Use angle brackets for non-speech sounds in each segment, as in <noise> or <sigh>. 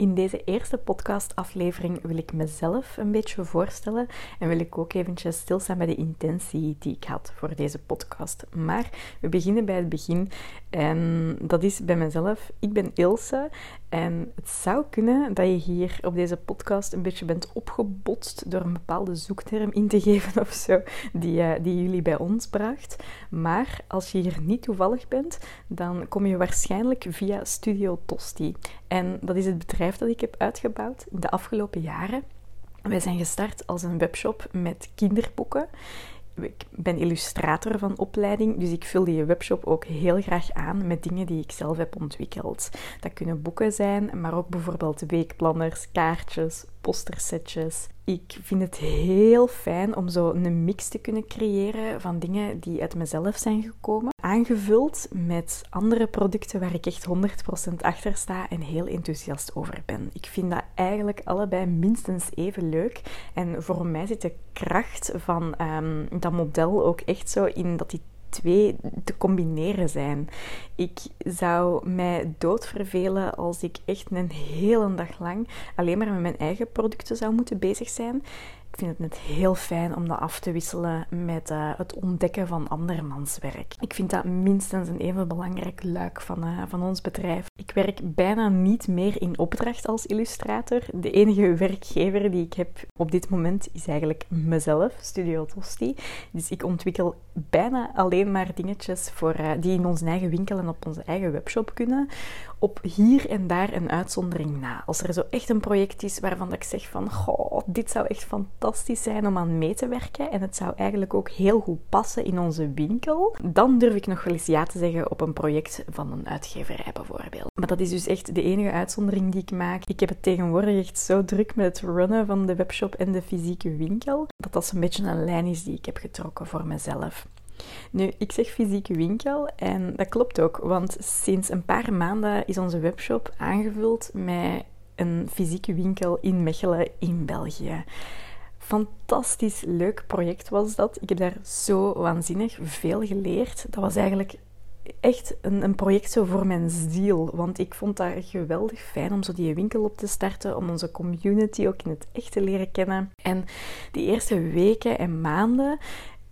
In deze eerste podcastaflevering wil ik mezelf een beetje voorstellen en wil ik ook eventjes stilstaan bij de intentie die ik had voor deze podcast. Maar we beginnen bij het begin en dat is bij mezelf. Ik ben Ilse en het zou kunnen dat je hier op deze podcast een beetje bent opgebotst door een bepaalde zoekterm in te geven of zo, die, uh, die jullie bij ons bracht. Maar als je hier niet toevallig bent, dan kom je waarschijnlijk via Studio Tosti. En dat is het bedrijf dat ik heb uitgebouwd de afgelopen jaren. Wij zijn gestart als een webshop met kinderboeken. Ik ben illustrator van opleiding, dus ik vul die webshop ook heel graag aan met dingen die ik zelf heb ontwikkeld. Dat kunnen boeken zijn, maar ook bijvoorbeeld weekplanners, kaartjes, postersetjes. Ik vind het heel fijn om zo een mix te kunnen creëren van dingen die uit mezelf zijn gekomen, aangevuld met andere producten waar ik echt 100% achter sta en heel enthousiast over ben. Ik vind dat eigenlijk allebei minstens even leuk. En voor mij zit de kracht van um, dat model ook echt zo in dat die twee te combineren zijn. Ik zou mij doodvervelen als ik echt een hele dag lang alleen maar met mijn eigen producten zou moeten bezig zijn. Ik vind het net heel fijn om dat af te wisselen met uh, het ontdekken van andermans werk. Ik vind dat minstens een even belangrijk luik van, uh, van ons bedrijf. Ik werk bijna niet meer in opdracht als illustrator. De enige werkgever die ik heb op dit moment is eigenlijk mezelf, Studio Tosti. Dus ik ontwikkel bijna alleen maar dingetjes voor, uh, die in onze eigen winkel en op onze eigen webshop kunnen. Op hier en daar een uitzondering na. Als er zo echt een project is waarvan ik zeg van, goh, dit zou echt fantastisch zijn om aan mee te werken en het zou eigenlijk ook heel goed passen in onze winkel, dan durf ik nog wel eens ja te zeggen op een project van een uitgeverij bijvoorbeeld. Maar dat is dus echt de enige uitzondering die ik maak. Ik heb het tegenwoordig echt zo druk met het runnen van de webshop en de fysieke winkel, dat dat een beetje een lijn is die ik heb getrokken voor mezelf. Nu, ik zeg fysieke winkel en dat klopt ook, want sinds een paar maanden is onze webshop aangevuld met een fysieke winkel in Mechelen in België. Fantastisch leuk project was dat. Ik heb daar zo waanzinnig veel geleerd. Dat was eigenlijk echt een, een, project zo voor mijn ziel. Want ik vond dat geweldig fijn om zo die winkel op te starten. Om onze community ook in het echt te leren kennen. En die eerste weken en maanden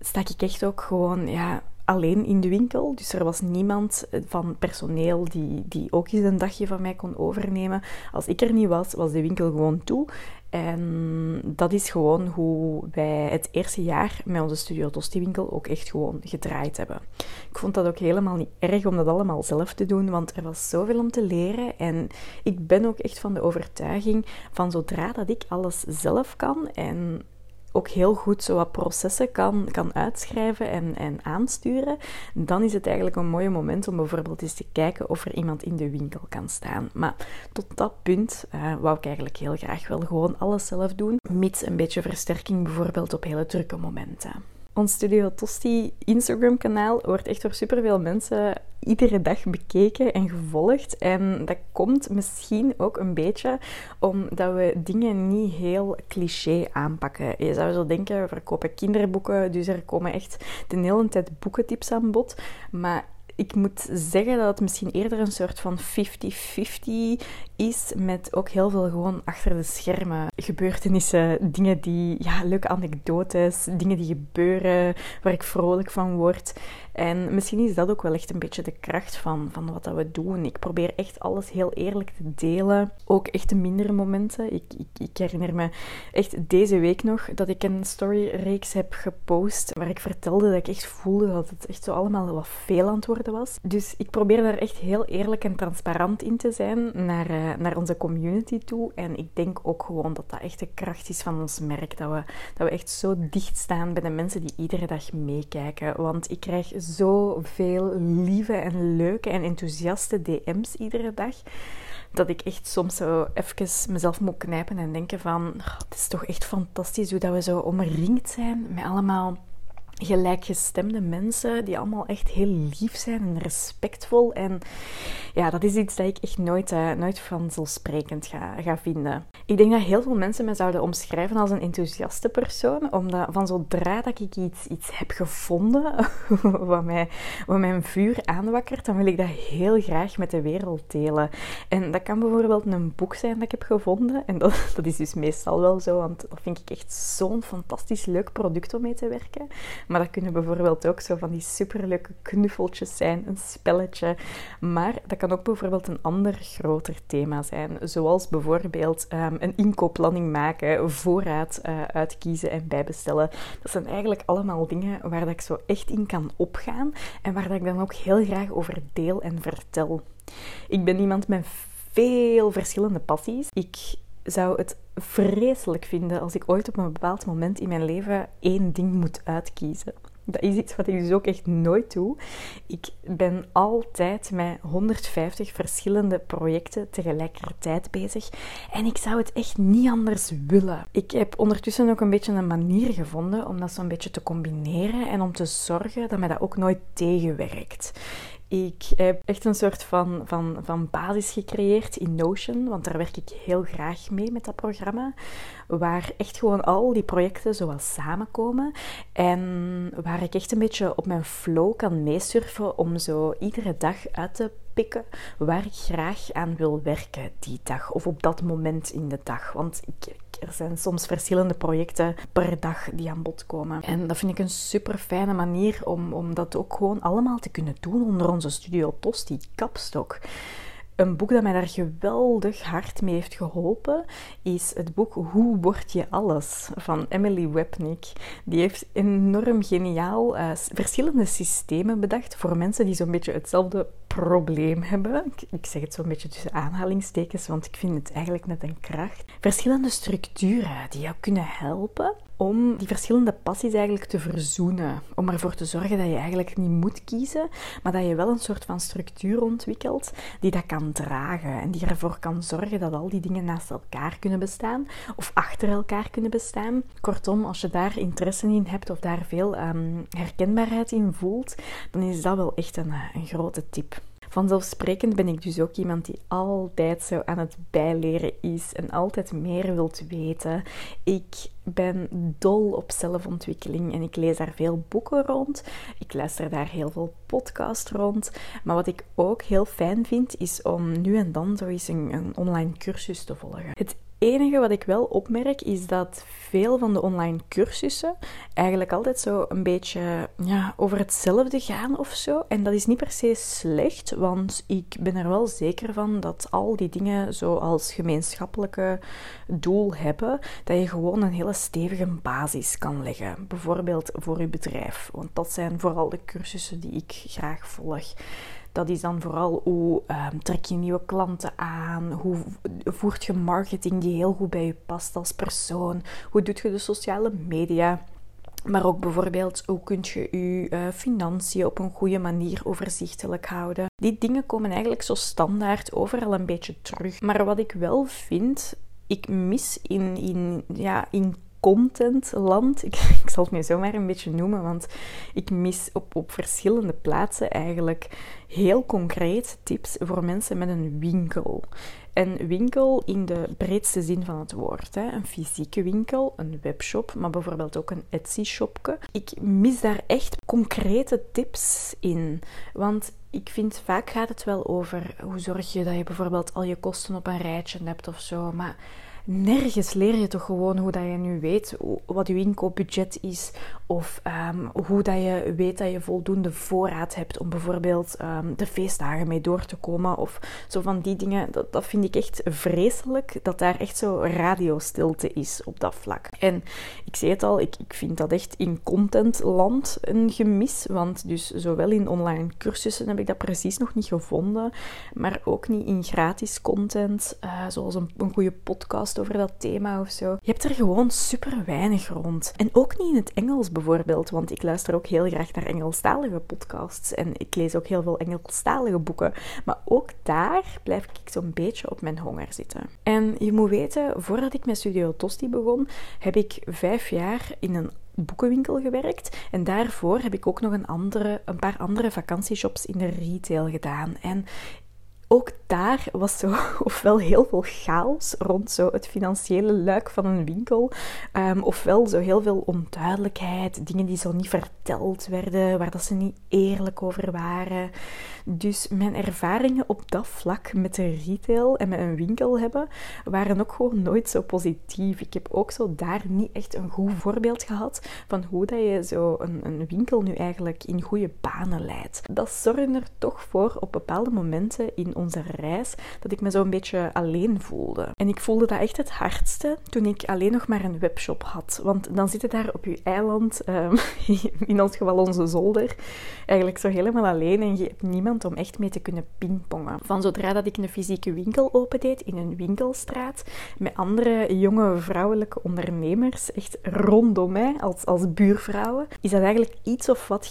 stak ik echt ook gewoon ja, alleen in de winkel. Dus er was niemand van personeel die, die ook eens een dagje van mij kon overnemen. Als ik er niet was, was de winkel gewoon toe. En dat is gewoon hoe wij het eerste jaar met onze Studio Tosti winkel ook echt gewoon gedraaid hebben. Ik vond dat ook helemaal niet erg om dat allemaal zelf te doen, want er was zoveel om te leren. En ik ben ook echt van de overtuiging van zodra dat ik alles zelf kan en ook heel goed zo wat processen kan, kan uitschrijven en, en aansturen, dan is het eigenlijk een mooi moment om bijvoorbeeld eens te kijken of er iemand in de winkel kan staan. Maar tot dat punt uh, wou ik eigenlijk heel graag wel gewoon alles zelf doen, mits een beetje versterking bijvoorbeeld op hele drukke momenten. Ons Studio Tosti Instagram-kanaal wordt echt door superveel mensen iedere dag bekeken en gevolgd. En dat komt misschien ook een beetje omdat we dingen niet heel cliché aanpakken. Je zou zo denken, we verkopen kinderboeken, dus er komen echt de hele tijd boekentips aan bod. Maar ik moet zeggen dat het misschien eerder een soort van 50-50 is, met ook heel veel gewoon achter de schermen gebeurtenissen, dingen die, ja, leuke anekdotes, dingen die gebeuren, waar ik vrolijk van word. En misschien is dat ook wel echt een beetje de kracht van, van wat dat we doen. Ik probeer echt alles heel eerlijk te delen. Ook echt de mindere momenten. Ik, ik, ik herinner me echt deze week nog dat ik een storyreeks heb gepost waar ik vertelde dat ik echt voelde dat het echt zo allemaal wat veel aan het worden was. Dus ik probeer daar echt heel eerlijk en transparant in te zijn naar, uh, naar onze community toe. En ik denk ook gewoon dat dat echt de kracht is van ons merk. Dat we, dat we echt zo dicht staan bij de mensen die iedere dag meekijken. Want ik krijg zoveel lieve en leuke en enthousiaste DM's iedere dag. Dat ik echt soms zo even mezelf moet knijpen en denken van... Oh, het is toch echt fantastisch hoe dat we zo omringd zijn met allemaal gelijkgestemde mensen die allemaal echt heel lief zijn en respectvol. En ja, dat is iets dat ik echt nooit, uh, nooit vanzelfsprekend ga, ga vinden. Ik denk dat heel veel mensen me zouden omschrijven als een enthousiaste persoon, omdat van zodra dat ik iets, iets heb gevonden <laughs> wat, mij, wat mijn vuur aanwakkert, dan wil ik dat heel graag met de wereld delen. En dat kan bijvoorbeeld een boek zijn dat ik heb gevonden. En dat, dat is dus meestal wel zo, want dat vind ik echt zo'n fantastisch leuk product om mee te werken. Maar dat kunnen bijvoorbeeld ook zo van die superleuke knuffeltjes zijn, een spelletje. Maar dat kan ook bijvoorbeeld een ander groter thema zijn, zoals bijvoorbeeld um, een inkoopplanning maken, voorraad uh, uitkiezen en bijbestellen. Dat zijn eigenlijk allemaal dingen waar dat ik zo echt in kan opgaan en waar dat ik dan ook heel graag over deel en vertel. Ik ben iemand met veel verschillende passies. Ik zou het vreselijk vinden als ik ooit op een bepaald moment in mijn leven één ding moet uitkiezen. Dat is iets wat ik dus ook echt nooit doe. Ik ben altijd met 150 verschillende projecten tegelijkertijd bezig. En ik zou het echt niet anders willen. Ik heb ondertussen ook een beetje een manier gevonden om dat zo'n beetje te combineren en om te zorgen dat mij dat ook nooit tegenwerkt. Ik heb echt een soort van, van, van basis gecreëerd in Notion, want daar werk ik heel graag mee met dat programma. Waar echt gewoon al die projecten zoals samenkomen en waar ik echt een beetje op mijn flow kan meesurfen om zo iedere dag uit te pikken waar ik graag aan wil werken die dag of op dat moment in de dag. Want ik, er zijn soms verschillende projecten per dag die aan bod komen. En dat vind ik een super fijne manier om, om dat ook gewoon allemaal te kunnen doen onder onze Studio Tosti kapstok. Een boek dat mij daar geweldig hard mee heeft geholpen is het boek Hoe word je alles van Emily Webnick. Die heeft enorm geniaal uh, verschillende systemen bedacht voor mensen die zo'n beetje hetzelfde probleem hebben. Ik, zeg het zo'n beetje tussen aanhalingstekens, want ik vind het eigenlijk net een kracht. Verschillende structuren die jou kunnen helpen om die verschillende passies eigenlijk te verzoenen. Om ervoor te zorgen dat je eigenlijk niet moet kiezen, maar dat je wel een soort van structuur ontwikkelt die dat kan dragen. En die ervoor kan zorgen dat al die dingen naast elkaar kunnen bestaan of achter elkaar kunnen bestaan. Kortom, als je daar interesse in hebt of daar veel um, herkenbaarheid in voelt, dan is dat wel echt een, een grote tip. Vanzelfsprekend ben ik dus ook iemand die altijd zo aan het bijleren is en altijd meer wilt weten. Ik ben dol op zelfontwikkeling en ik lees daar veel boeken rond. Ik luister daar heel veel podcasts rond. Maar wat ik ook heel fijn vind, is om nu en dan zo eens een, een online cursus te volgen. Het enige wat ik wel opmerk is dat veel van de online cursussen eigenlijk altijd zo een beetje ja, over hetzelfde gaan of zo. En dat is niet per se slecht, want ik ben er wel zeker van dat al die dingen zo als gemeenschappelijke doel hebben, dat je gewoon een hele stevige basis kan leggen. Bijvoorbeeld voor je bedrijf, want dat zijn vooral de cursussen die ik graag volg. Dat is dan vooral hoe um, trek je nieuwe klanten aan, hoe voert je marketing die heel goed bij je past als persoon, hoe doet je de sociale media. Maar ook bijvoorbeeld hoe kun je je uh, financiën op een goede manier overzichtelijk houden. Die dingen komen eigenlijk zo standaard overal een beetje terug. Maar wat ik wel vind, ik mis in, in, ja, in contentland. Ik, <laughs> ik zal het nu zomaar een beetje noemen, want ik mis op, op verschillende plaatsen eigenlijk heel concreet tips voor mensen met een winkel. Een winkel in de breedste zin van het woord. Hè. Een fysieke winkel, een webshop, maar bijvoorbeeld ook een Etsy-shopje. Ik mis daar echt concrete tips in. Want ik vind vaak gaat het wel over hoe zorg je dat je bijvoorbeeld al je kosten op een rijtje hebt of zo. Maar nergens leer je toch gewoon hoe dat je nu weet wat je inkoopbudget is. Of um, hoe dat je weet dat je voldoende voorraad hebt om bijvoorbeeld um, de feestdagen mee door te komen. Of zo van die dingen. Dat, dat vind ik echt vreselijk. Dat daar echt zo radiostilte is op dat vlak. En ik zei het al, ik, ik vind dat echt in contentland een gemis. Want dus zowel in online cursussen heb ik dat precies nog niet gevonden. Maar ook niet in gratis content. Uh, zoals een, een goede podcast over dat thema of zo. Je hebt er gewoon super weinig rond. En ook niet in het Engels bijvoorbeeld, want ik luister ook heel graag naar Engelstalige podcasts en ik lees ook heel veel Engelstalige boeken. Maar ook daar blijf ik zo'n beetje op mijn honger zitten. En je moet weten, voordat ik met Studio Tosti begon, heb ik vijf jaar in een boekenwinkel gewerkt. En daarvoor heb ik ook nog een, andere, een paar andere vakantieshops in de retail gedaan. En ook daar was zo <laughs> ofwel heel veel chaos rond zo het financiële luik van een winkel, um, ofwel zo heel veel onduidelijkheid, dingen die zo niet verteld werden, waar dat ze niet eerlijk over waren. Dus mijn ervaringen op dat vlak met de retail en met een winkel hebben, waren ook gewoon nooit zo positief. Ik heb ook zo daar niet echt een goed voorbeeld gehad van hoe dat je zo een, een winkel nu eigenlijk in goede banen leidt. Dat zorgde er toch voor op bepaalde momenten in onze reis dat ik me zo een beetje alleen voelde. En ik voelde dat echt het hardste toen ik alleen nog maar een webshop had. Want dan zit je daar op je eiland, um, <laughs> in ons geval onze zolder, eigenlijk zo helemaal alleen en je hebt niemand om echt mee te kunnen pingpongen. Van zodra dat ik een fysieke winkel opendeed in een winkelstraat met andere jonge vrouwelijke ondernemers, echt rondom mij als, als buurvrouwen, is dat eigenlijk iets of wat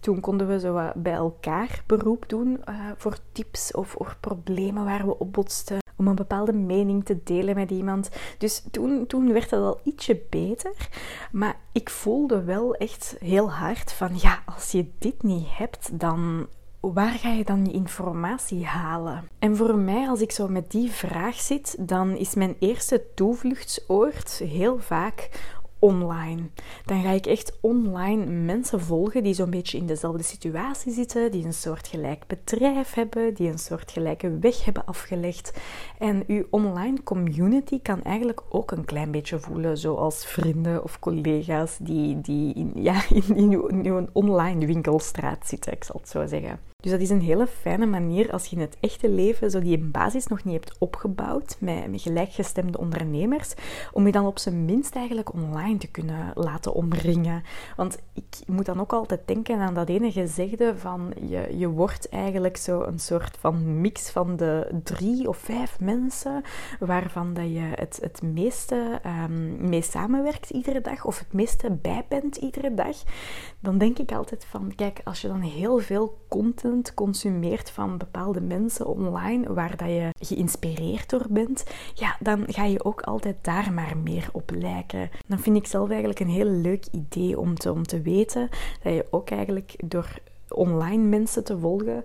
Toen konden we zo bij elkaar beroep doen uh, voor tips of, of problemen waar we op botsten om een bepaalde mening te delen met iemand. Dus toen, toen werd dat al ietsje beter. Maar ik voelde wel echt heel hard van ja, als je dit niet hebt, dan waar ga je dan je informatie halen? En voor mij, als ik zo met die vraag zit, dan is mijn eerste toevluchtsoord heel vaak online. Dan ga ik echt online mensen volgen die zo'n beetje in dezelfde situatie zitten, die een soort gelijk bedrijf hebben, die een soort gelijke weg hebben afgelegd. En uw online community kan eigenlijk ook een klein beetje voelen zoals vrienden of collega's die, die in, ja, <laughs> in, in, uw, in uw online winkelstraat zitten, ik zal het zo zeggen. Dus dat is een hele fijne manier als je in het echte leven zo die basis nog niet hebt opgebouwd met, met gelijkgestemde ondernemers, om je dan op zijn minst eigenlijk online te kunnen laten omringen. Want ik moet dan ook altijd denken aan dat ene gezegde van je, je wordt eigenlijk zo een soort van mix van de drie of vijf mensen waarvan dat je het, het meeste um, mee samenwerkt iedere dag of het meeste bij bent iedere dag. Dan denk ik altijd van, kijk, als je dan heel veel content consumeert van bepaalde mensen online, waar dat je geïnspireerd door bent, ja, dan ga je ook altijd daar maar meer op lijken. Dan vind ik zelf eigenlijk een heel leuk idee om te, om te weten dat je ook eigenlijk door online mensen te volgen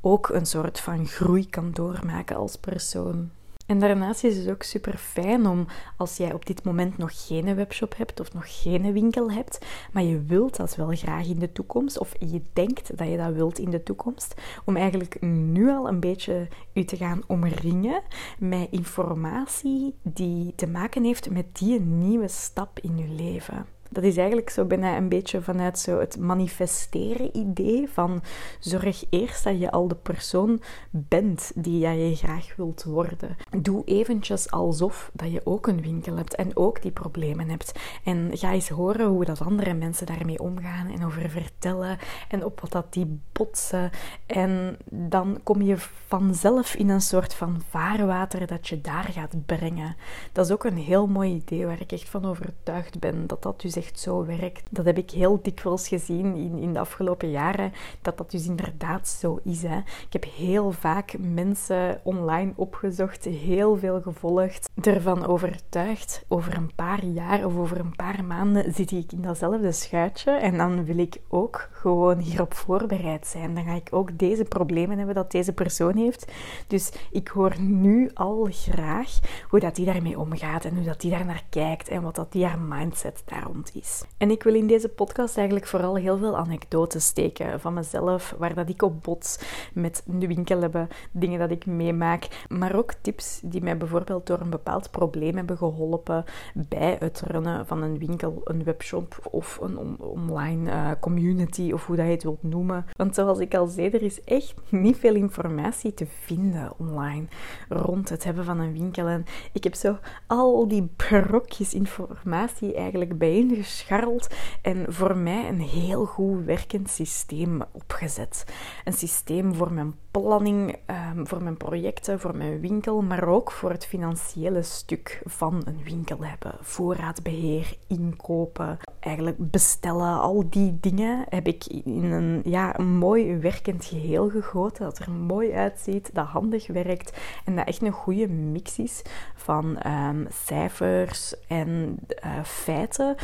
ook een soort van groei kan doormaken als persoon. En daarnaast is het ook super fijn om, als jij op dit moment nog geen webshop hebt of nog geen winkel hebt, maar je wilt dat wel graag in de toekomst, of je denkt dat je dat wilt in de toekomst, om eigenlijk nu al een beetje je te gaan omringen met informatie die te maken heeft met die nieuwe stap in je leven. Dat is eigenlijk zo bijna een beetje vanuit zo het manifesteren idee van zorg eerst dat je al de persoon bent die jij graag wilt worden. Doe eventjes alsof dat je ook een winkel hebt en ook die problemen hebt. En ga eens horen hoe dat andere mensen daarmee omgaan en over vertellen en op wat dat die botsen. En dan kom je vanzelf in een soort van vaarwater dat je daar gaat brengen. Dat is ook een heel mooi idee waar ik echt van overtuigd ben dat dat dus zo werkt. Dat heb ik heel dikwijls gezien in, in de afgelopen jaren, dat dat dus inderdaad zo is. Hè. Ik heb heel vaak mensen online opgezocht, heel veel gevolgd, ervan overtuigd. Over een paar jaar of over een paar maanden zit ik in datzelfde schuitje en dan wil ik ook gewoon hierop voorbereid zijn. Dan ga ik ook deze problemen hebben dat deze persoon heeft. Dus ik hoor nu al graag hoe dat die daarmee omgaat en hoe dat die daar naar kijkt en wat dat die haar mindset daar rond is. En ik wil in deze podcast eigenlijk vooral heel veel anekdotes steken van mezelf, waar dat ik op bots met de winkel hebben, dingen dat ik meemaak, maar ook tips die mij bijvoorbeeld door een bepaald probleem hebben geholpen bij het runnen van een winkel, een webshop of een online uh, community of hoe dat je het wilt noemen. Want zoals ik al zei, er is echt niet veel informatie te vinden online rond het hebben van een winkel. En ik heb zo al die brokjes informatie eigenlijk bijeen gescharreld en voor mij een heel goed werkend systeem opgezet. Een systeem voor mijn planning, ehm, voor mijn projecten, voor mijn winkel, maar ook voor het financiële stuk van een winkel hebben. Voorraadbeheer, inkopen, eigenlijk bestellen, al die dingen heb ik in een, ja, een mooi werkend geheel gegoten. Dat er mooi uitziet, dat handig werkt en dat echt een goede mix is van ehm, cijfers en uh, feiten,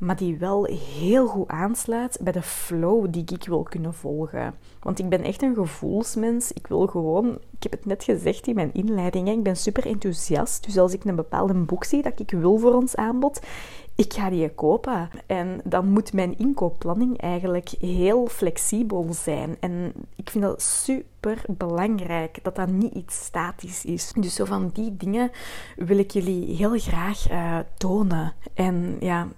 maar die wel heel goed aansluit bij de flow die ik wil kunnen volgen. Want ik ben echt een gevoelsmens. Ik wil gewoon, ik heb het net gezegd in mijn inleiding, ik ben super enthousiast. Dus als ik een bepaalde boek zie dat ik wil voor ons aanbod, ik ga die kopen. En dan moet mijn inkoopplanning eigenlijk heel flexibel zijn. En ik vind dat super belangrijk dat dat niet iets statisch is. Dus zo van die dingen wil ik jullie heel graag uh, tonen. En ja,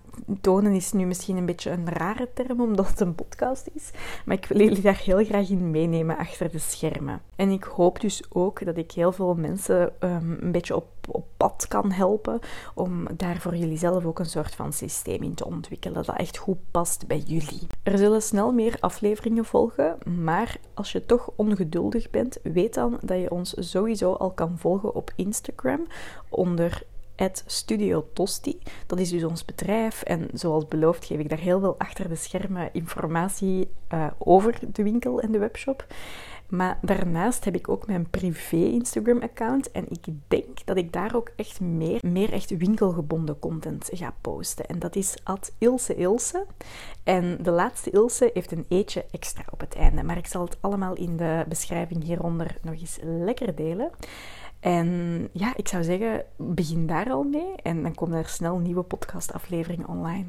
tonen is nu misschien een beetje een rare term, omdat het een podcast is. Maar ik wil jullie daar heel graag in meenemen achter de schermen. En ik hoop dus ook dat ik heel veel mensen um, een beetje op, op pad kan helpen. Om daar voor jullie zelf ook een soort van systeem in te ontwikkelen. Dat echt goed past bij jullie. Er zullen snel meer afleveringen volgen. Maar als je toch ongeduldig bent, weet dan dat je ons sowieso al kan volgen op Instagram onder Studio Tosti. Dat is dus ons bedrijf en zoals beloofd geef ik daar heel veel achter de schermen informatie uh, over de winkel en de webshop. Maar daarnaast heb ik ook mijn privé Instagram-account. En ik denk dat ik daar ook echt meer, meer echt winkelgebonden content ga posten. En dat is at Ilse Ilse. En de laatste Ilse heeft een eetje extra op het einde. Maar ik zal het allemaal in de beschrijving hieronder nog eens lekker delen. En ja, ik zou zeggen, begin daar al mee en dan komen er snel nieuwe podcastafleveringen online.